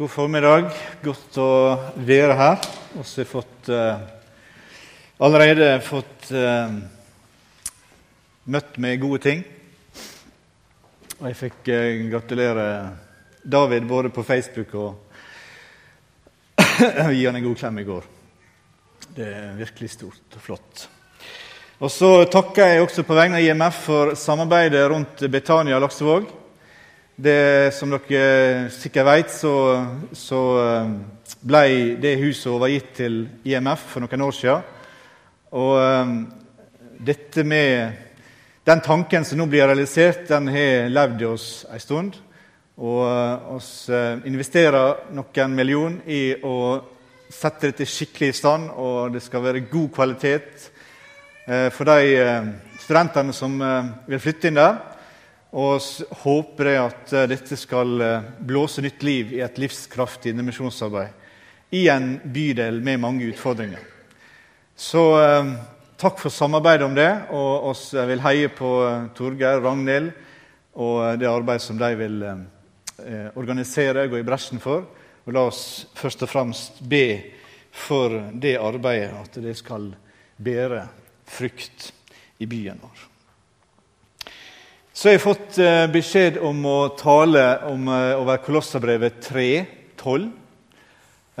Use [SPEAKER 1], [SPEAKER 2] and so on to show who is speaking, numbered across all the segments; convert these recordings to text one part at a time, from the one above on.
[SPEAKER 1] God formiddag. Godt å være her. Vi har fått, uh, allerede fått uh, møtt med gode ting. Og jeg fikk uh, gratulere David både på Facebook og gi han en god klem i går. Det er virkelig stort og flott. Og Så takker jeg også på vegne av IMF for samarbeidet rundt Betania Laksevåg. Det, som dere sikkert vet, så, så eh, ble det huset overgitt til IMF for noen år siden. Og um, dette med den tanken som nå blir realisert, den har levd i oss en stund. Og vi uh, investerer noen millioner i å sette dette skikkelig i stand, og det skal være god kvalitet for de studentene som vil flytte inn der. Og håper jeg at eh, dette skal eh, blåse nytt liv i et livskraftig indremisjonsarbeid i en bydel med mange utfordringer. Så eh, takk for samarbeidet om det. Og oss vil heie på Torgeir og Ragnhild og det arbeidet som de vil organisere og gå i bresjen for. Og la oss først og fremst be for det arbeidet, at det skal bære frukt i byen vår. Så jeg har fått eh, beskjed om å tale om, eh, over Kolosserbrevet 3, 12.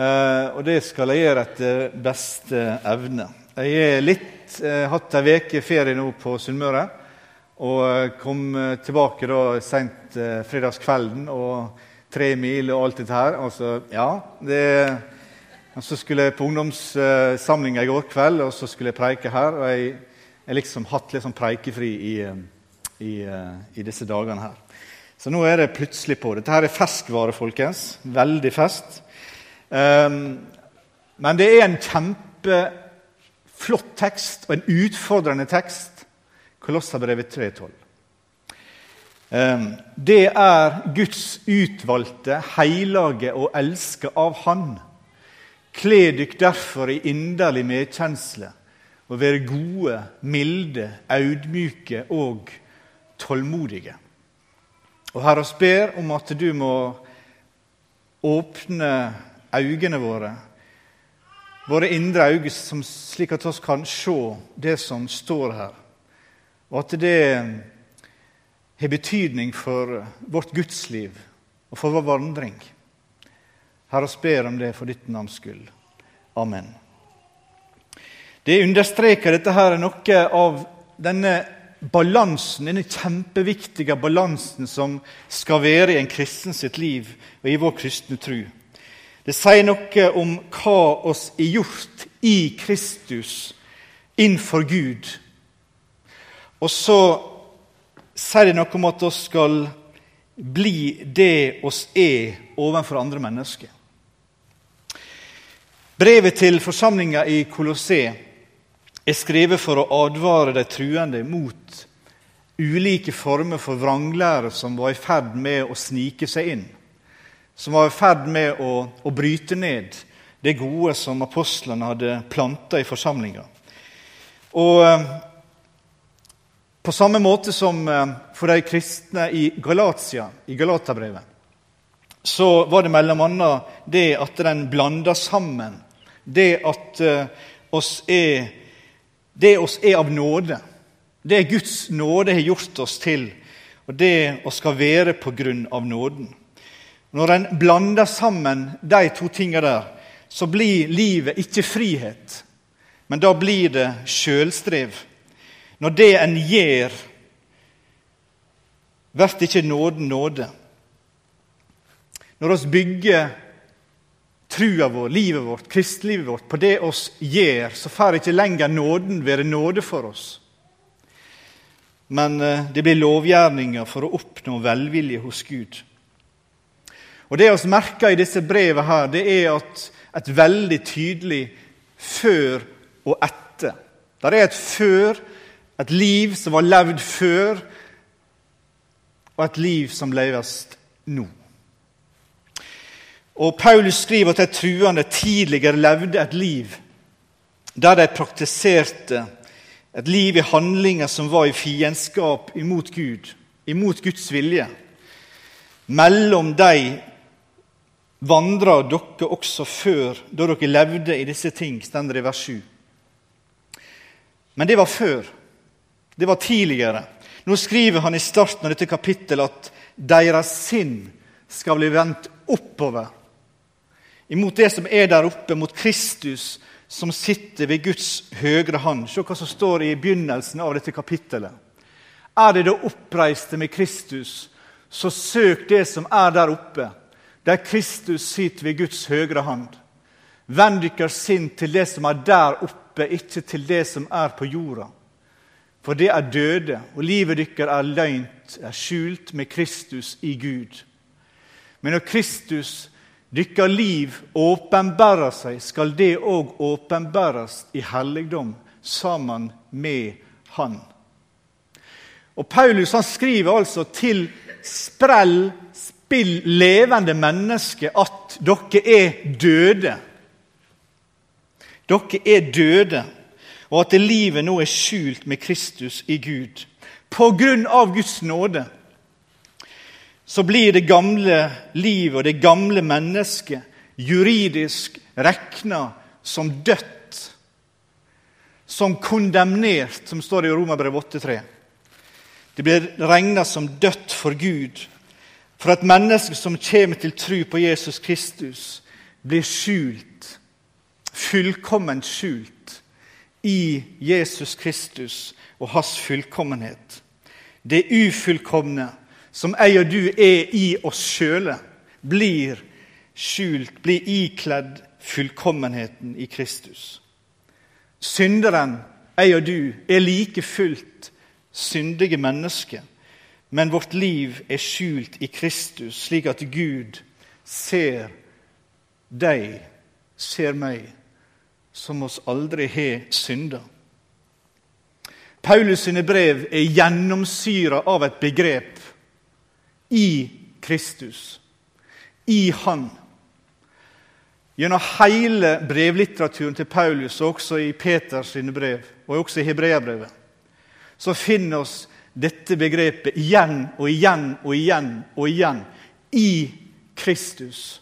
[SPEAKER 1] Eh, og det skal jeg gjøre etter beste evne. Jeg har litt, hatt ei uke ferie nå på Sunnmøre. Og kom tilbake da seint fredagskvelden og tre mil og alt dette her. Altså, ja, det, og så skulle jeg på ungdomssamlinga i går kveld, og så skulle jeg preike her. Og jeg har liksom hatt litt sånn preikefri i i, uh, i, disse dagene her. Så nå er det plutselig på. Dette her er ferskvare, folkens. Veldig fest. Um, men det er en kjempeflott tekst og en utfordrende tekst. Kolosserbrevet 3,12. Um, det er Guds utvalgte, hellige og elska av Han. Kle dykk derfor i inderlig medkjensle og være gode, milde, audmyke og tålmodige. Og Herre, oss ber om at du må åpne øynene våre, våre indre øyne, slik at vi kan se det som står her, og at det har betydning for vårt gudsliv og for vår vandring. Herre, oss ber om det for ditt navns skyld. Amen. Det understreker dette her noe av denne balansen, denne kjempeviktige balansen som skal være i en kristen sitt liv og i vår kristne tro. Det sier noe om hva oss er gjort i Kristus innenfor Gud. Og så sier det noe om at vi skal bli det oss er overfor andre mennesker. Brevet til forsamlinga i Colosseum er skrevet for å advare de truende mot ulike former for vranglære som var i ferd med å snike seg inn. Som var i ferd med å, å bryte ned det gode som apostlene hadde planta i forsamlinga. Og eh, på samme måte som eh, for de kristne i Galatia, i Galaterbrevet, så var det bl.a. det at den blanda sammen. Det at uh, oss er det oss er av nåde. Det Guds nåde har gjort oss til, og det oss skal være på grunn av nåden. Når en blander sammen de to tingene der, så blir livet ikke frihet, men da blir det sjølstrev. Når det en gjør, blir ikke nåden nåde. Når vi bygger trua vår, livet vårt, kristelivet vårt, på det oss gjør, så får ikke lenger nåden være nåde for oss. Men eh, det blir lovgjerninger for å oppnå velvilje hos Gud. Og Det vi merker i disse brevene, her, det er at et veldig tydelig før og etter. Det er et før, et liv som var levd før, og et liv som leves nå. Og Paulus skriver at de truende tidligere levde et liv der de praktiserte et liv i handlinger som var i fiendskap imot Gud, imot Guds vilje. Mellom de vandra dere også før, da dere levde i disse ting, stender i vers 7. Men det var før. Det var tidligere. Nå skriver han i starten av dette kapittelet at deres sinn skal bli vendt oppover. Imot det som er der oppe, mot Kristus som sitter ved Guds høyre hånd. Se hva som står i begynnelsen av dette kapittelet. Er det det oppreiste med Kristus, så søk det som er der oppe, der Kristus sitter ved Guds høyre hånd. Vend deres sinn til det som er der oppe, ikke til det som er på jorda. For det er døde, og livet deres er løgnt, er skjult med Kristus i Gud. Men når Kristus, deres liv, åpenbærer seg, skal det òg åpenbæres i helligdom sammen med Han. Og Paulus han skriver altså til sprell, spill, levende mennesker at dere er døde. Dere er døde, og at livet nå er skjult med Kristus i Gud. På grunn av Guds nåde så blir det gamle livet og det gamle mennesket juridisk regna som dødt, som kondemnert, som står i Romerbrevet 8,3. Det blir regna som dødt for Gud, for at mennesker som kommer til tro på Jesus Kristus, blir skjult fullkomment skjult i Jesus Kristus og hans fullkommenhet. Det ufullkomne som jeg og du er i oss sjøle, blir skjult, blir ikledd fullkommenheten i Kristus. Synderen, jeg og du, er like fullt syndige mennesker, men vårt liv er skjult i Kristus, slik at Gud ser deg, ser meg som oss aldri har synda. Paulus sine brev er gjennomsyra av et begrep i Kristus, i Han. Gjennom hele brevlitteraturen til Paulus, og også i Peters brev, og også i Hebreabrevet, så finner oss dette begrepet igjen og igjen og igjen og igjen i Kristus.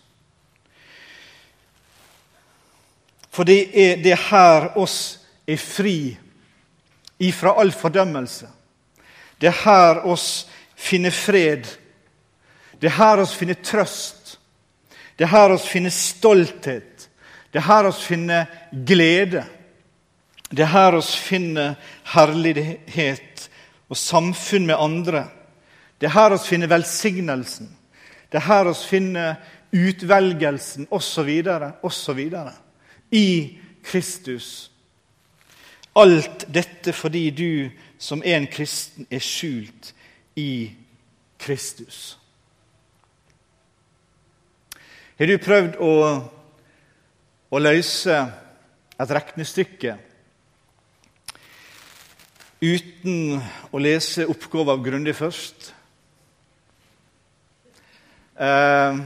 [SPEAKER 1] For det er det her oss er fri ifra all fordømmelse. Det er her oss finner fred. Det er her oss finner trøst. Det er her oss finner stolthet. Det er her oss finner glede. Det er her oss finner herlighet og samfunn med andre. Det er her oss finner velsignelsen. Det er her oss finner utvelgelsen, osv., osv i Kristus. Alt dette fordi du som en kristen er skjult i Kristus. Har du prøvd å, å løse et regnestykke uten å lese oppgaven grundig først? Eh,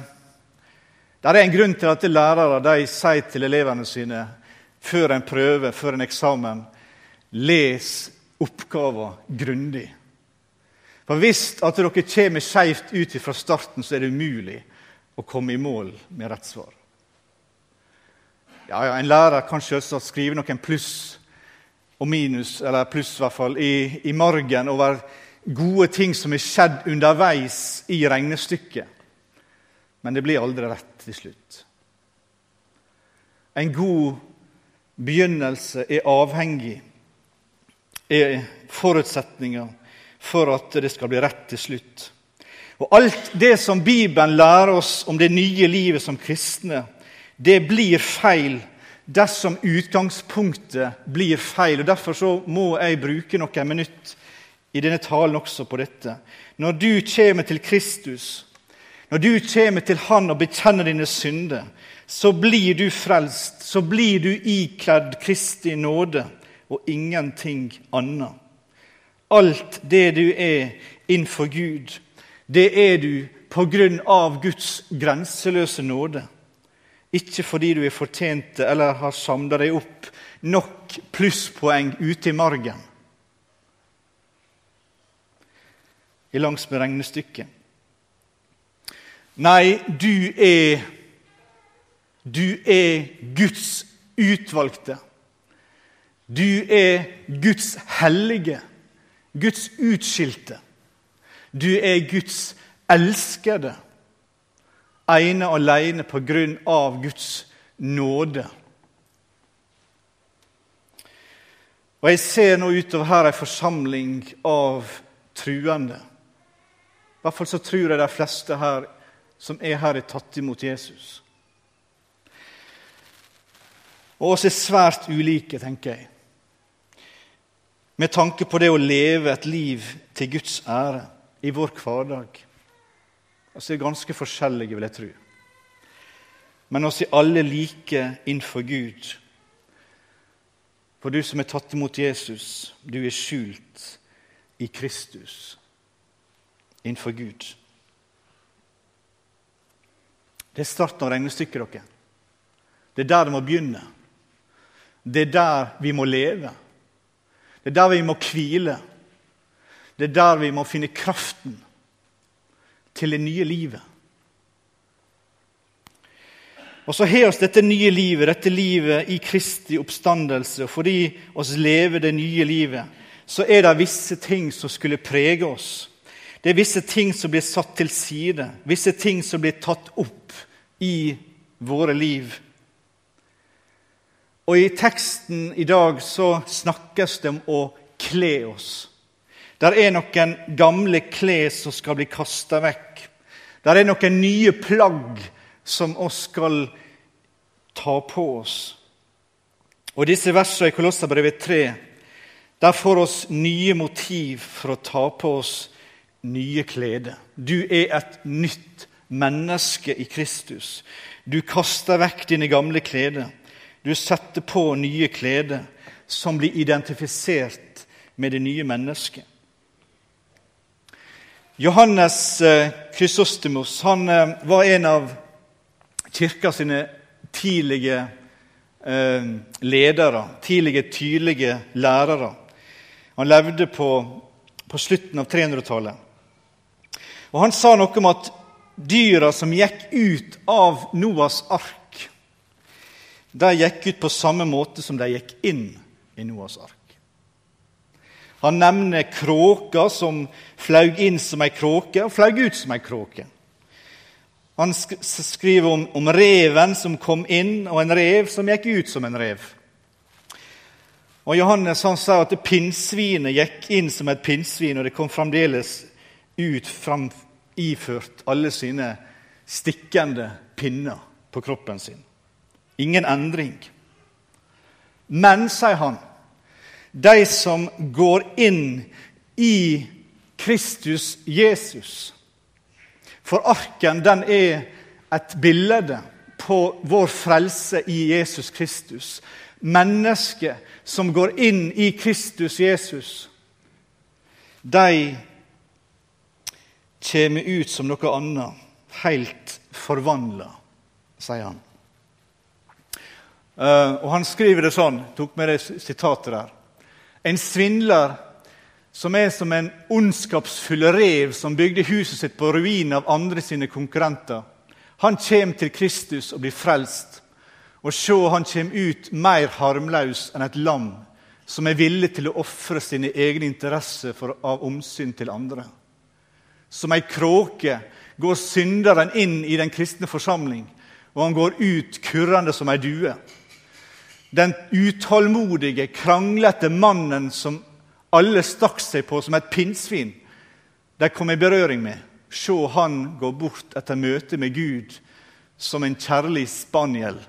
[SPEAKER 1] det er en grunn til at lærere de sier til elevene sine før en prøve, før en eksamen Les oppgaven grundig. For Hvis at dere kommer skeivt ut fra starten, så er det umulig å komme i mål med rett svar. Ja, ja, En lærer kan selvsagt skrive noen pluss og minus, eller pluss i hvert fall, i, i margen over gode ting som er skjedd underveis i regnestykket. Men det blir aldri rett til slutt. En god begynnelse er avhengig, er forutsetninga for at det skal bli rett til slutt. Og Alt det som Bibelen lærer oss om det nye livet som kristne, det blir feil dersom utgangspunktet blir feil. og Derfor så må jeg bruke noen minutter i denne talen også på dette. Når du kommer til Kristus, når du kommer til Han og bekjenner dine synder, så blir du frelst, så blir du ikledd Kristi nåde og ingenting annet. Alt det du er innenfor Gud, det er du på grunn av Guds grenseløse nåde. Ikke fordi du er fortjent det eller har samla deg opp nok plusspoeng ute i margen. I langs med regnestykket. Nei, du er Du er Guds utvalgte. Du er Guds hellige, Guds utskilte. Du er Guds elskede, ene og alene på grunn av Guds nåde. Og Jeg ser nå utover her ei forsamling av truende. I hvert fall så tror jeg de fleste her som er her, er tatt imot Jesus. Og oss er svært ulike, tenker jeg, med tanke på det å leve et liv til Guds ære i vår hverdag. Vi er ganske forskjellige, vil jeg tro. Men oss er alle like innenfor Gud. For du som er tatt imot Jesus, du er skjult i Kristus innenfor Gud. Det er starten av regnestykket, dere. Det er der det må begynne. Det er der vi må leve. Det er der vi må hvile. Det er der vi må finne kraften til det nye livet. Og så har oss dette nye livet, dette livet i Kristi oppstandelse. Og fordi oss lever det nye livet, så er det visse ting som skulle prege oss. Det er visse ting som blir satt til side, visse ting som blir tatt opp i våre liv. Og I teksten i dag så snakkes det om å kle oss. Der er noen gamle klær som skal bli kasta vekk. Der er noen nye plagg som oss skal ta på oss. Og disse versene i Kolossabrevet 3 der får oss nye motiv for å ta på oss nye klede. Du er et nytt menneske i Kristus. Du kaster vekk dine gamle klede. Du setter på nye klede som blir identifisert med det nye mennesket. Johannes eh, han eh, var en av kirka sine tidlige eh, ledere, tidlige, tydelige lærere. Han levde på, på slutten av 300-tallet. Og Han sa noe om at dyra som gikk ut av Noas ark, de gikk ut på samme måte som de gikk inn i Noas ark. Han nevner kråka som flaug inn som ei kråke og flaug ut som ei kråke. Han skriver om, om, reven som kom inn, og en rev som gikk ut som en rev. Og Johannes han sa at pinnsvinet gikk inn som et pinnsvin, og det kom fremdeles ut frem, iført alle sine stikkende pinner på kroppen sin. Ingen endring. Men, sier han, de som går inn i Kristus Jesus For arken den er et bilde på vår frelse i Jesus Kristus. Mennesket som går inn i Kristus Jesus, de kommer ut som noe annet, helt forvandla, sier han. Uh, og Han skriver det sånn, tok med det sitatet der. En svindler som er som en ondskapsfull rev som bygde huset sitt på ruinen av andre sine konkurrenter. Han kommer til Kristus og blir frelst. Og se, han kommer ut mer harmløs enn et lam som er villig til å ofre sine egne interesser av omsyn til andre. Som ei kråke går synderen inn i den kristne forsamling, og han går ut kurrende som ei due den utålmodige, kranglete mannen som alle stakk seg på som et pinnsvin, de kom i berøring med. Se han gå bort etter møtet med Gud som en kjærlig spaniel,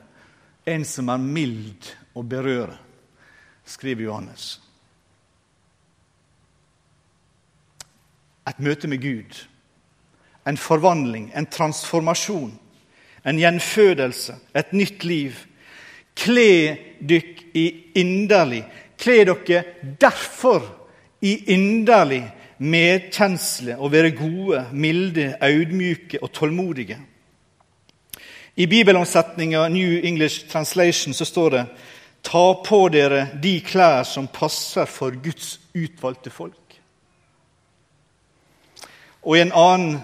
[SPEAKER 1] en som er mild å berøre, skriver Johannes. Et møte med Gud, en forvandling, en transformasjon, en gjenfødelse, et nytt liv Kle dykk i inderlig. Kle dere derfor i inderlig medkjensle og være gode, milde, audmyke og tålmodige. I bibelomsetninga New English Translation så står det Ta på dere de klær som passer for Guds utvalgte folk. Og en annen,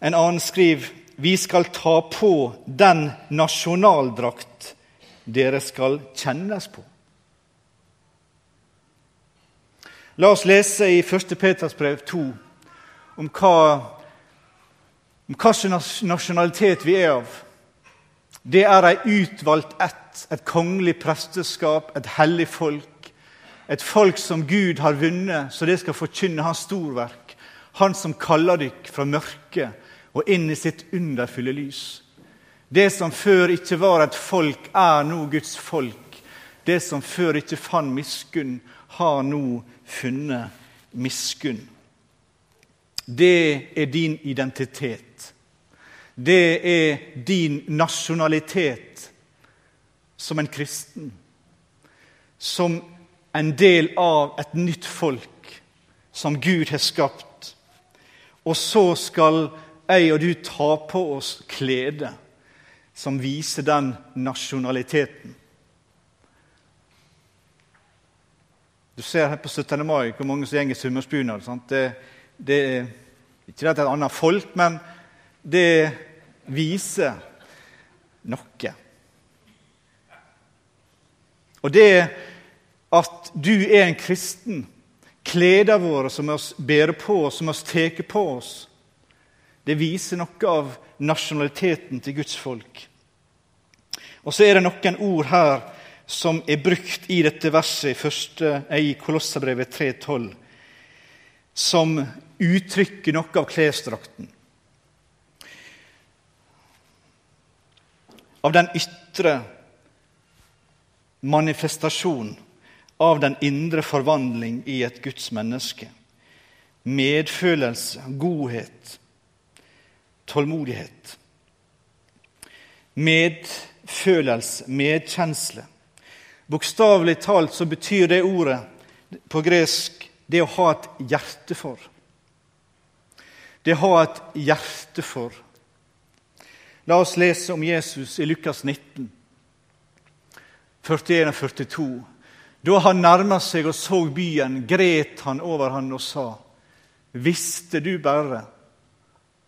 [SPEAKER 1] en annen skriv vi skal ta på den nasjonaldrakt dere skal kjennes på. La oss lese i 1. Peters brev 2 om hva, om hva nasjonalitet vi er av. Det er ei utvalgt ett, et kongelig presteskap, et hellig folk. Et folk som Gud har vunnet, så det skal forkynne hans storverk. Han som kaller dykk fra mørket og inn i sitt underfulle lys. Det som før ikke var et folk, er nå Guds folk. Det som før ikke fant miskunn, har nå funnet miskunn. Det er din identitet. Det er din nasjonalitet som en kristen. Som en del av et nytt folk som Gud har skapt. Og så skal jeg og du ta på oss klede som viser den nasjonaliteten. Du ser her på 17. mai hvor mange som går i summersbunad. Det, det ikke at det er et annet folk, men det viser noe. Og det at du er en kristen, klærne våre som vi bærer på oss, som vi tar på oss, det viser noe av nasjonaliteten til Guds folk. Og så er det noen ord her som er brukt i dette verset i, Kolossabrevet 3,12, som uttrykker noe av klesdrakten. Av den ytre manifestasjon av den indre forvandling i et Guds menneske. Medfølelse, godhet, tålmodighet. Medfølelse, medkjensle. Bokstavelig talt så betyr det ordet på gresk det å ha et hjerte for. Det å ha et hjerte for. La oss lese om Jesus i Lukas 19, 41 og 42. Da han nærma seg og så byen, gret han over han og sa:" Visste du bare,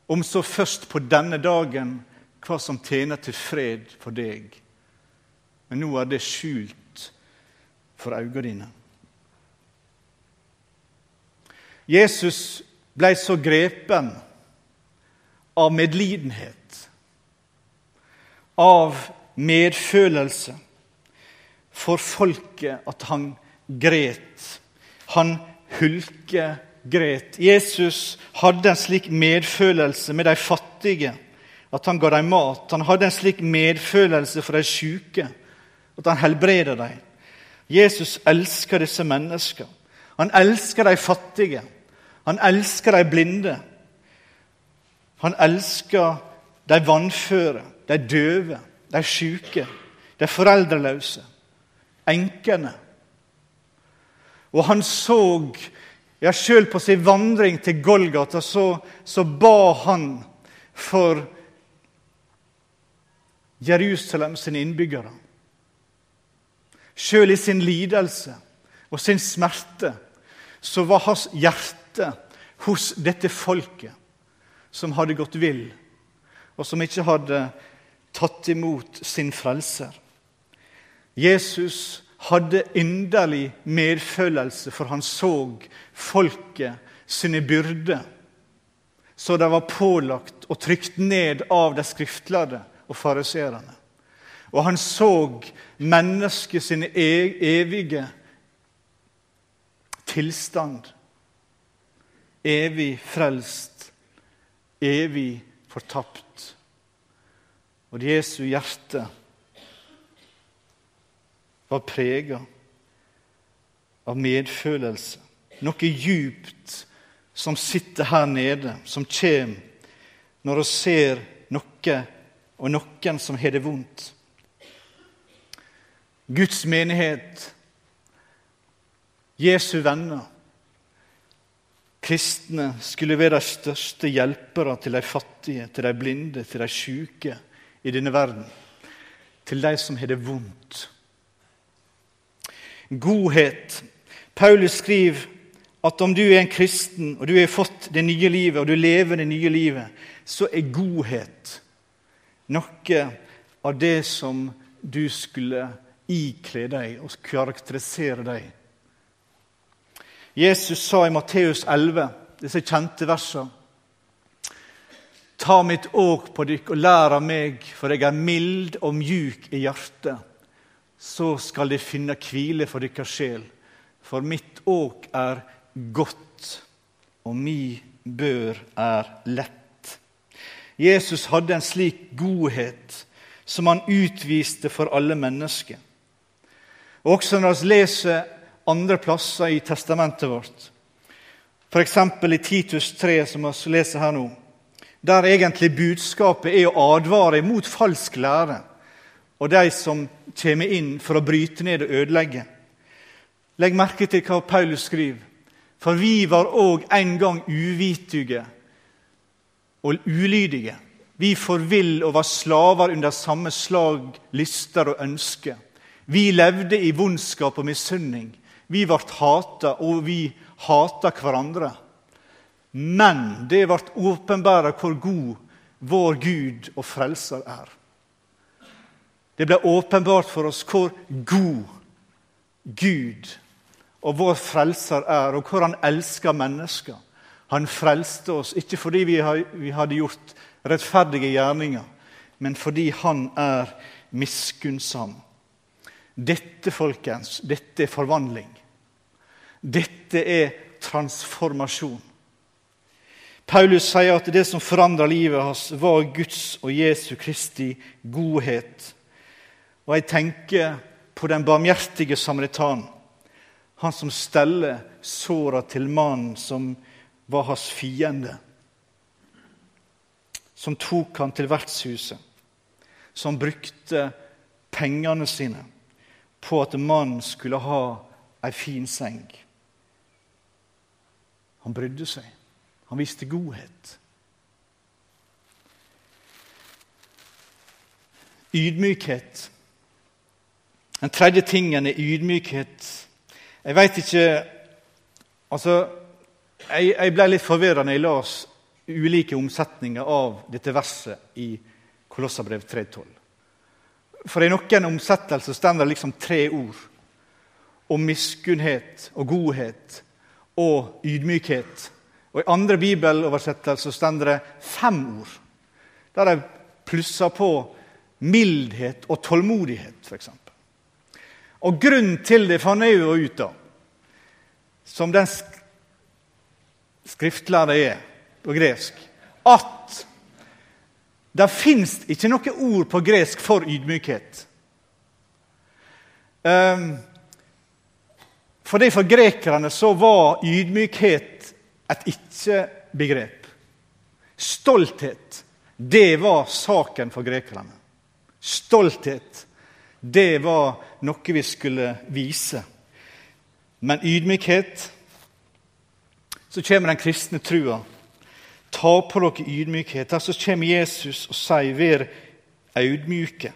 [SPEAKER 1] om så først på denne dagen, hva som tjener til fred for deg? Men nå er det skjult for øynene dine. Jesus ble så grepen av medlidenhet, av medfølelse for folket at han gret. Han hulkegret. Jesus hadde en slik medfølelse med de fattige at han ga dem mat. Han hadde en slik medfølelse for de syke at han helbreda dem. Jesus elsker disse menneskene. Han elsker de fattige. Han elsker de blinde. Han elsker de vannføre, de døve, de syke, de foreldreløse enkene. Og han så ja, Sjøl på sin vandring til Golgata så, så ba han for Jerusalem sine innbyggere. Sjøl i sin lidelse og sin smerte så var hans hjerte hos dette folket som hadde gått vill, og som ikke hadde tatt imot sin frelser. Jesus hadde inderlig medfølelse, for han så folket sine byrder, så de var pålagt og trykt ned av de skriftlærde og fariserene. Og han så mennesket sine evige tilstand. Evig frelst, evig fortapt. Og Jesu hjerte var prega av medfølelse. Noe djupt som sitter her nede, som kommer når vi ser noe og noen som har det vondt. Guds menighet, Jesu venner, kristne skulle være de største hjelpere til de fattige, til de blinde, til de syke i denne verden. Til de som har det vondt godhet. Paulus skriver at om du er en kristen, og du har fått det nye livet, og du lever det nye livet, så er godhet noe av det som du skulle ikle deg og karakterisere deg. Jesus sa i Matteus 11, disse kjente versene Ta mitt åk på dykk og lær av meg, for jeg er mild og mjuk i hjertet. Så skal de finne hvile for deres sjel, for mitt åk er godt, og mi bør er lett. Jesus hadde en slik godhet som han utviste for alle mennesker. Også når vi leser andre plasser i testamentet vårt, f.eks. i Titus 3, som vi leser her nå, der egentlig budskapet er å advare mot falsk lære og de som kommer inn for å bryte ned og ødelegge. Legg merke til hva Paulus skriver. For vi var òg en gang uvitige og ulydige. Vi forvill og var slaver under samme slag, lyster og ønsker. Vi levde i vondskap og misunning. Vi ble hata, og vi hata hverandre. Men det ble åpenbart hvor god vår Gud og Frelser er. Det ble åpenbart for oss hvor god Gud og vår Frelser er, og hvor han elsker mennesker. Han frelste oss ikke fordi vi hadde gjort rettferdige gjerninger, men fordi han er miskunnsam. Dette, folkens, dette er forvandling. Dette er transformasjon. Paulus sier at det som forandra livet hans, var Guds og Jesu Kristi godhet. Og jeg tenker på den barmhjertige samaritan, han som steller såra til mannen som var hans fiende. Som tok han til vertshuset, som brukte pengene sine på at mannen skulle ha ei fin seng. Han brydde seg. Han viste godhet. Ydmykhet. Den tredje tingen er ydmykhet. Jeg veit ikke Altså, jeg, jeg ble litt forvirra når jeg las ulike omsetninger av dette verset i Kolossabrev 3,12. For i noen omsettelser står det liksom tre ord om miskunnhet og godhet og ydmykhet. Og I andre bibeloversettelser står det fem ord, der de plusser på mildhet og tålmodighet, f.eks. Og grunnen til det fant jeg jo ut av, som den skriftlærde er på gresk, at det fins ikke noe ord på gresk for ydmykhet. Um, fordi For grekerne så var ydmykhet et ikke-begrep. Stolthet, det var saken for grekerne. Stolthet, det var noe vi skulle vise. Men ydmykhet Så kommer den kristne trua. Ta på dere ydmykhet. Så kommer Jesus og sier 'vær audmjuke'.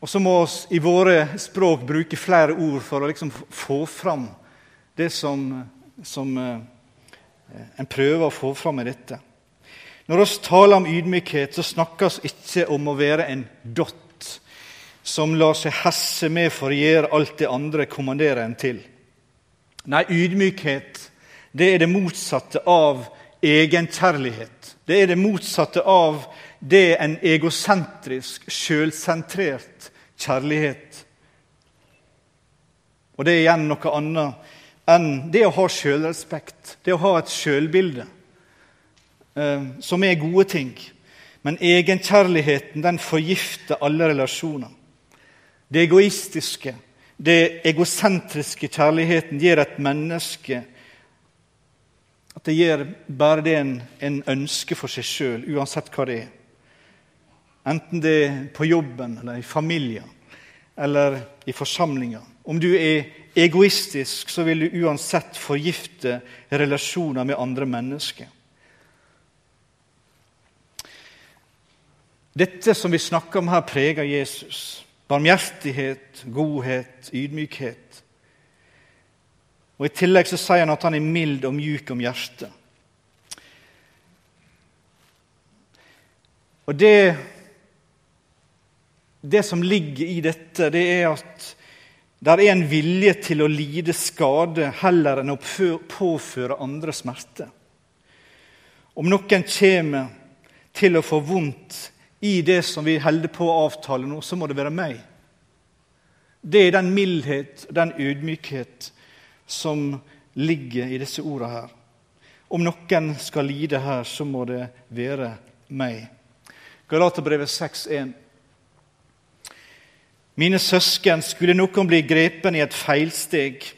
[SPEAKER 1] Og så må vi i våre språk bruke flere ord for å liksom få fram det som, som eh, en prøver å få fram i dette. Når vi taler om ydmykhet, så snakkes ikke om å være en dott som lar seg hesse med for å gjøre alt det andre kommanderer en til. Nei, ydmykhet det er det motsatte av egenkjærlighet. Det er det motsatte av det en egosentrisk, sjølsentrert kjærlighet. Og det er igjen noe annet enn det å ha sjølrespekt, det å ha et sjølbilde, som er gode ting. Men egenkjærligheten den forgifter alle relasjoner. Det egoistiske, det egosentriske kjærligheten gir et menneske at det gir bare det en, en ønsker for seg sjøl, uansett hva det er. Enten det er på jobben eller i familien eller i forsamlinger. Om du er egoistisk, så vil du uansett forgifte relasjoner med andre mennesker. Dette som vi snakker om her, preger Jesus. barmhjertighet, godhet, ydmykhet. Og I tillegg så sier han at han er mild og mjuk om hjertet. Og det, det som ligger i dette, det er at det er en vilje til å lide skade heller enn å påføre andre smerte. Om noen kommer til å få vondt i det som vi holder på å avtale nå, så må det være meg. Det er den mildhet den ydmykhet som ligger i disse ordene her. Om noen skal lide her, så må det være meg. Galaterbrevet 6,1. Mine søsken, skulle noen bli grepen i et feilsteg,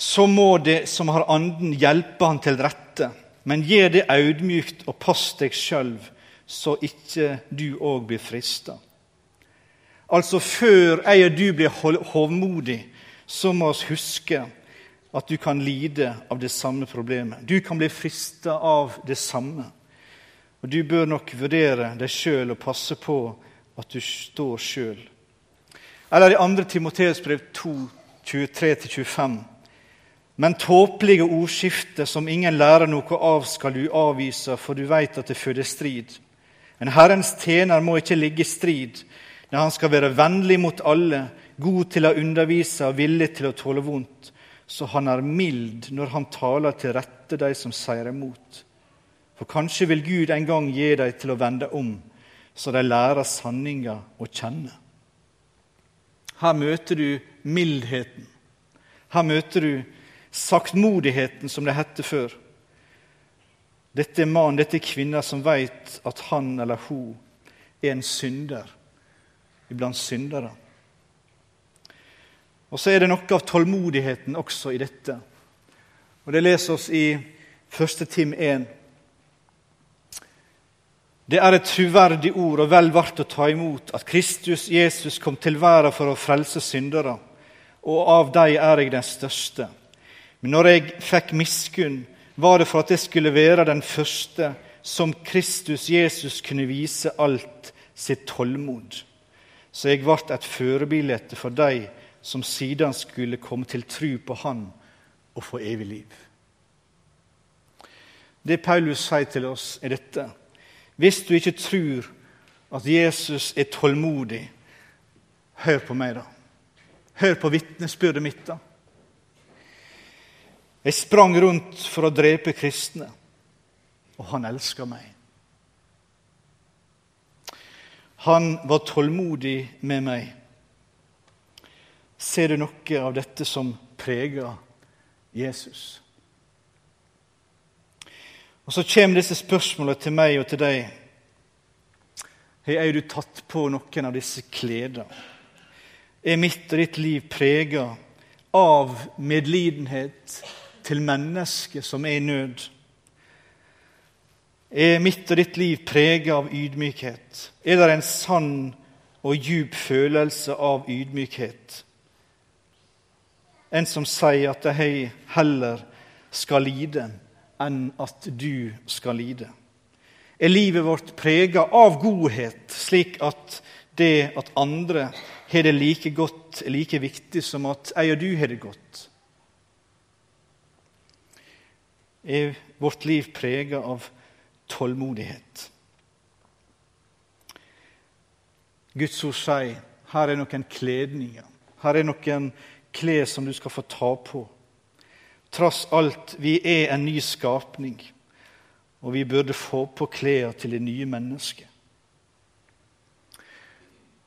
[SPEAKER 1] så må det som har anden, hjelpe han til rette. Men gjør det audmjukt og pass deg sjøl, så ikke du òg blir frista. Altså, før jeg og du blir hovmodig, så må vi huske at du kan lide av det samme problemet. Du kan bli frista av det samme. Og du bør nok vurdere deg sjøl og passe på at du står sjøl. Eller i 2. Timoteus brev 2, 23-25. Men tåpelige ordskifte som ingen lærer noe av, skal du avvise, for du veit at det føder strid. En Herrens tjener må ikke ligge i strid, når han skal være vennlig mot alle, god til å undervise og villig til å tåle vondt, så han er mild når han taler til rette de som sier imot. For kanskje vil Gud en gang gi dem til å vende om, så de lærer sanninga å kjenne. Her møter du mildheten. Her møter du saktmodigheten, som det hette før. Dette er mannen, dette er kvinner som vet at han eller hun er en synder iblant syndere. Og så er det noe av tålmodigheten også i dette. Og Det leser oss i 1. Tim 1. Det er et troverdig ord og vel verdt å ta imot at Kristus Jesus kom til verden for å frelse syndere, og av dem er jeg den største. Men når jeg fikk miskunn, var det for at jeg skulle være den første som Kristus Jesus kunne vise alt sitt tålmod. Så jeg ble et førebilde for de som siden skulle komme til tru på Han og få evig liv. Det Paulus sier til oss, er dette. Hvis du ikke tror at Jesus er tålmodig, hør på meg, da. Hør på vitnesbyrdet mitt, da. Jeg sprang rundt for å drepe kristne, og han elska meg. Han var tålmodig med meg. Ser du noe av dette som preger Jesus? Og Så kommer disse spørsmålene til meg og til deg. Har du tatt på noen av disse kledene? Er mitt og ditt liv prega av medlidenhet til mennesket som er i nød? Er mitt og ditt liv preget av ydmykhet? Er det en sann og djup følelse av ydmykhet? En som sier at 'jeg heller skal lide enn at du skal lide? Er livet vårt preget av godhet, slik at det at andre har det like godt, er like viktig som at jeg og du har det godt? Er vårt liv prega av tålmodighet? Guds ord sier her er noen kledninger. Her er noen klær som du skal få ta på. Trass alt, vi er en ny skapning, og vi burde få på klærne til det nye mennesket.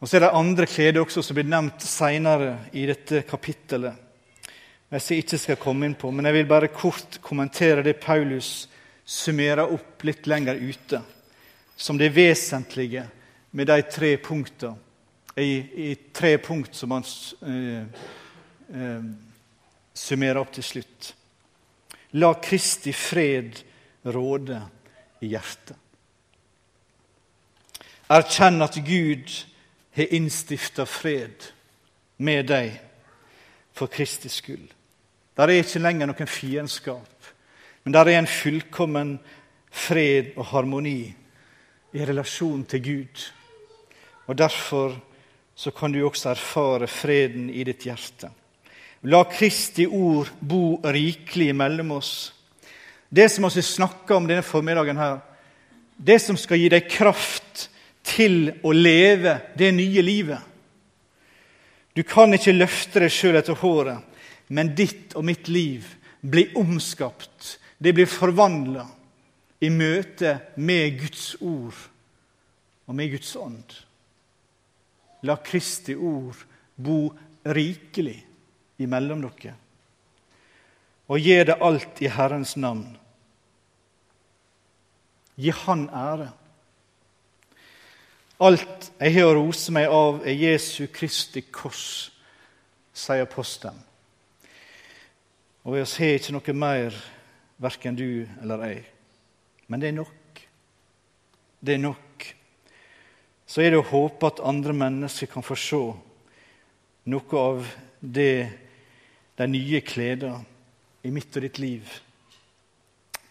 [SPEAKER 1] Og Så er det andre klær også som blir nevnt senere i dette kapittelet. Jeg sier ikke skal komme inn på, men jeg vil bare kort kommentere det Paulus summerer opp litt lenger ute, som det vesentlige med de tre punktene, i, i tre punkt som han eh, eh, summerer opp til slutt. La Kristi fred råde i hjertet. Erkjenn at Gud har innstifta fred med deg for Kristi skyld. Der er ikke lenger noen fiendskap, men der er en fullkommen fred og harmoni i relasjon til Gud. Og derfor så kan du også erfare freden i ditt hjerte. La Kristi ord bo rikelig mellom oss. Det som vi snakker om denne formiddagen, her, det som skal gi deg kraft til å leve det nye livet. Du kan ikke løfte deg sjøl etter håret, men ditt og mitt liv blir omskapt. Det blir forvandla i møte med Guds ord og med Guds ånd. La Kristi ord bo rikelig imellom dere. Og gjør det alt i Herrens navn. Gi Han ære. Alt jeg har å rose meg av, er Jesu Kristi kors, sier apostelen. Og vi har ikke noe mer, verken du eller jeg. Men det er nok. Det er nok. Så er det å håpe at andre mennesker kan få se noe av det, de nye klærne i mitt og ditt liv.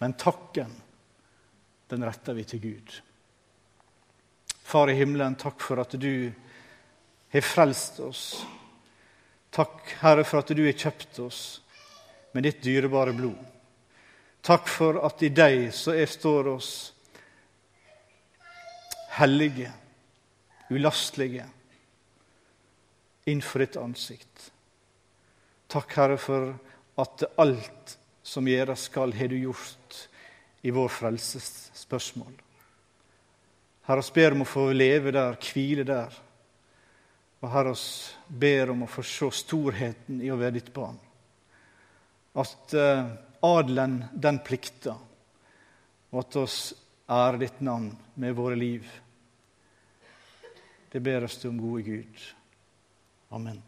[SPEAKER 1] Men takken, den retter vi til Gud. Far i himmelen, takk for at du har frelst oss. Takk, Herre, for at du har kjøpt oss med ditt dyrebare blod. Takk for at i deg så er står oss hellige, ulastelige, innenfor ditt ansikt. Takk, Herre, for at alt som gjøres skal, har du gjort i vår frelses spørsmål. Herre, oss ber om å få leve der, hvile der. Og Herre, oss ber om å få se storheten i å være ditt barn. At uh, adelen, den plikter, og at oss ærer ditt navn med våre liv. Det ber oss til om gode Gud. Amen.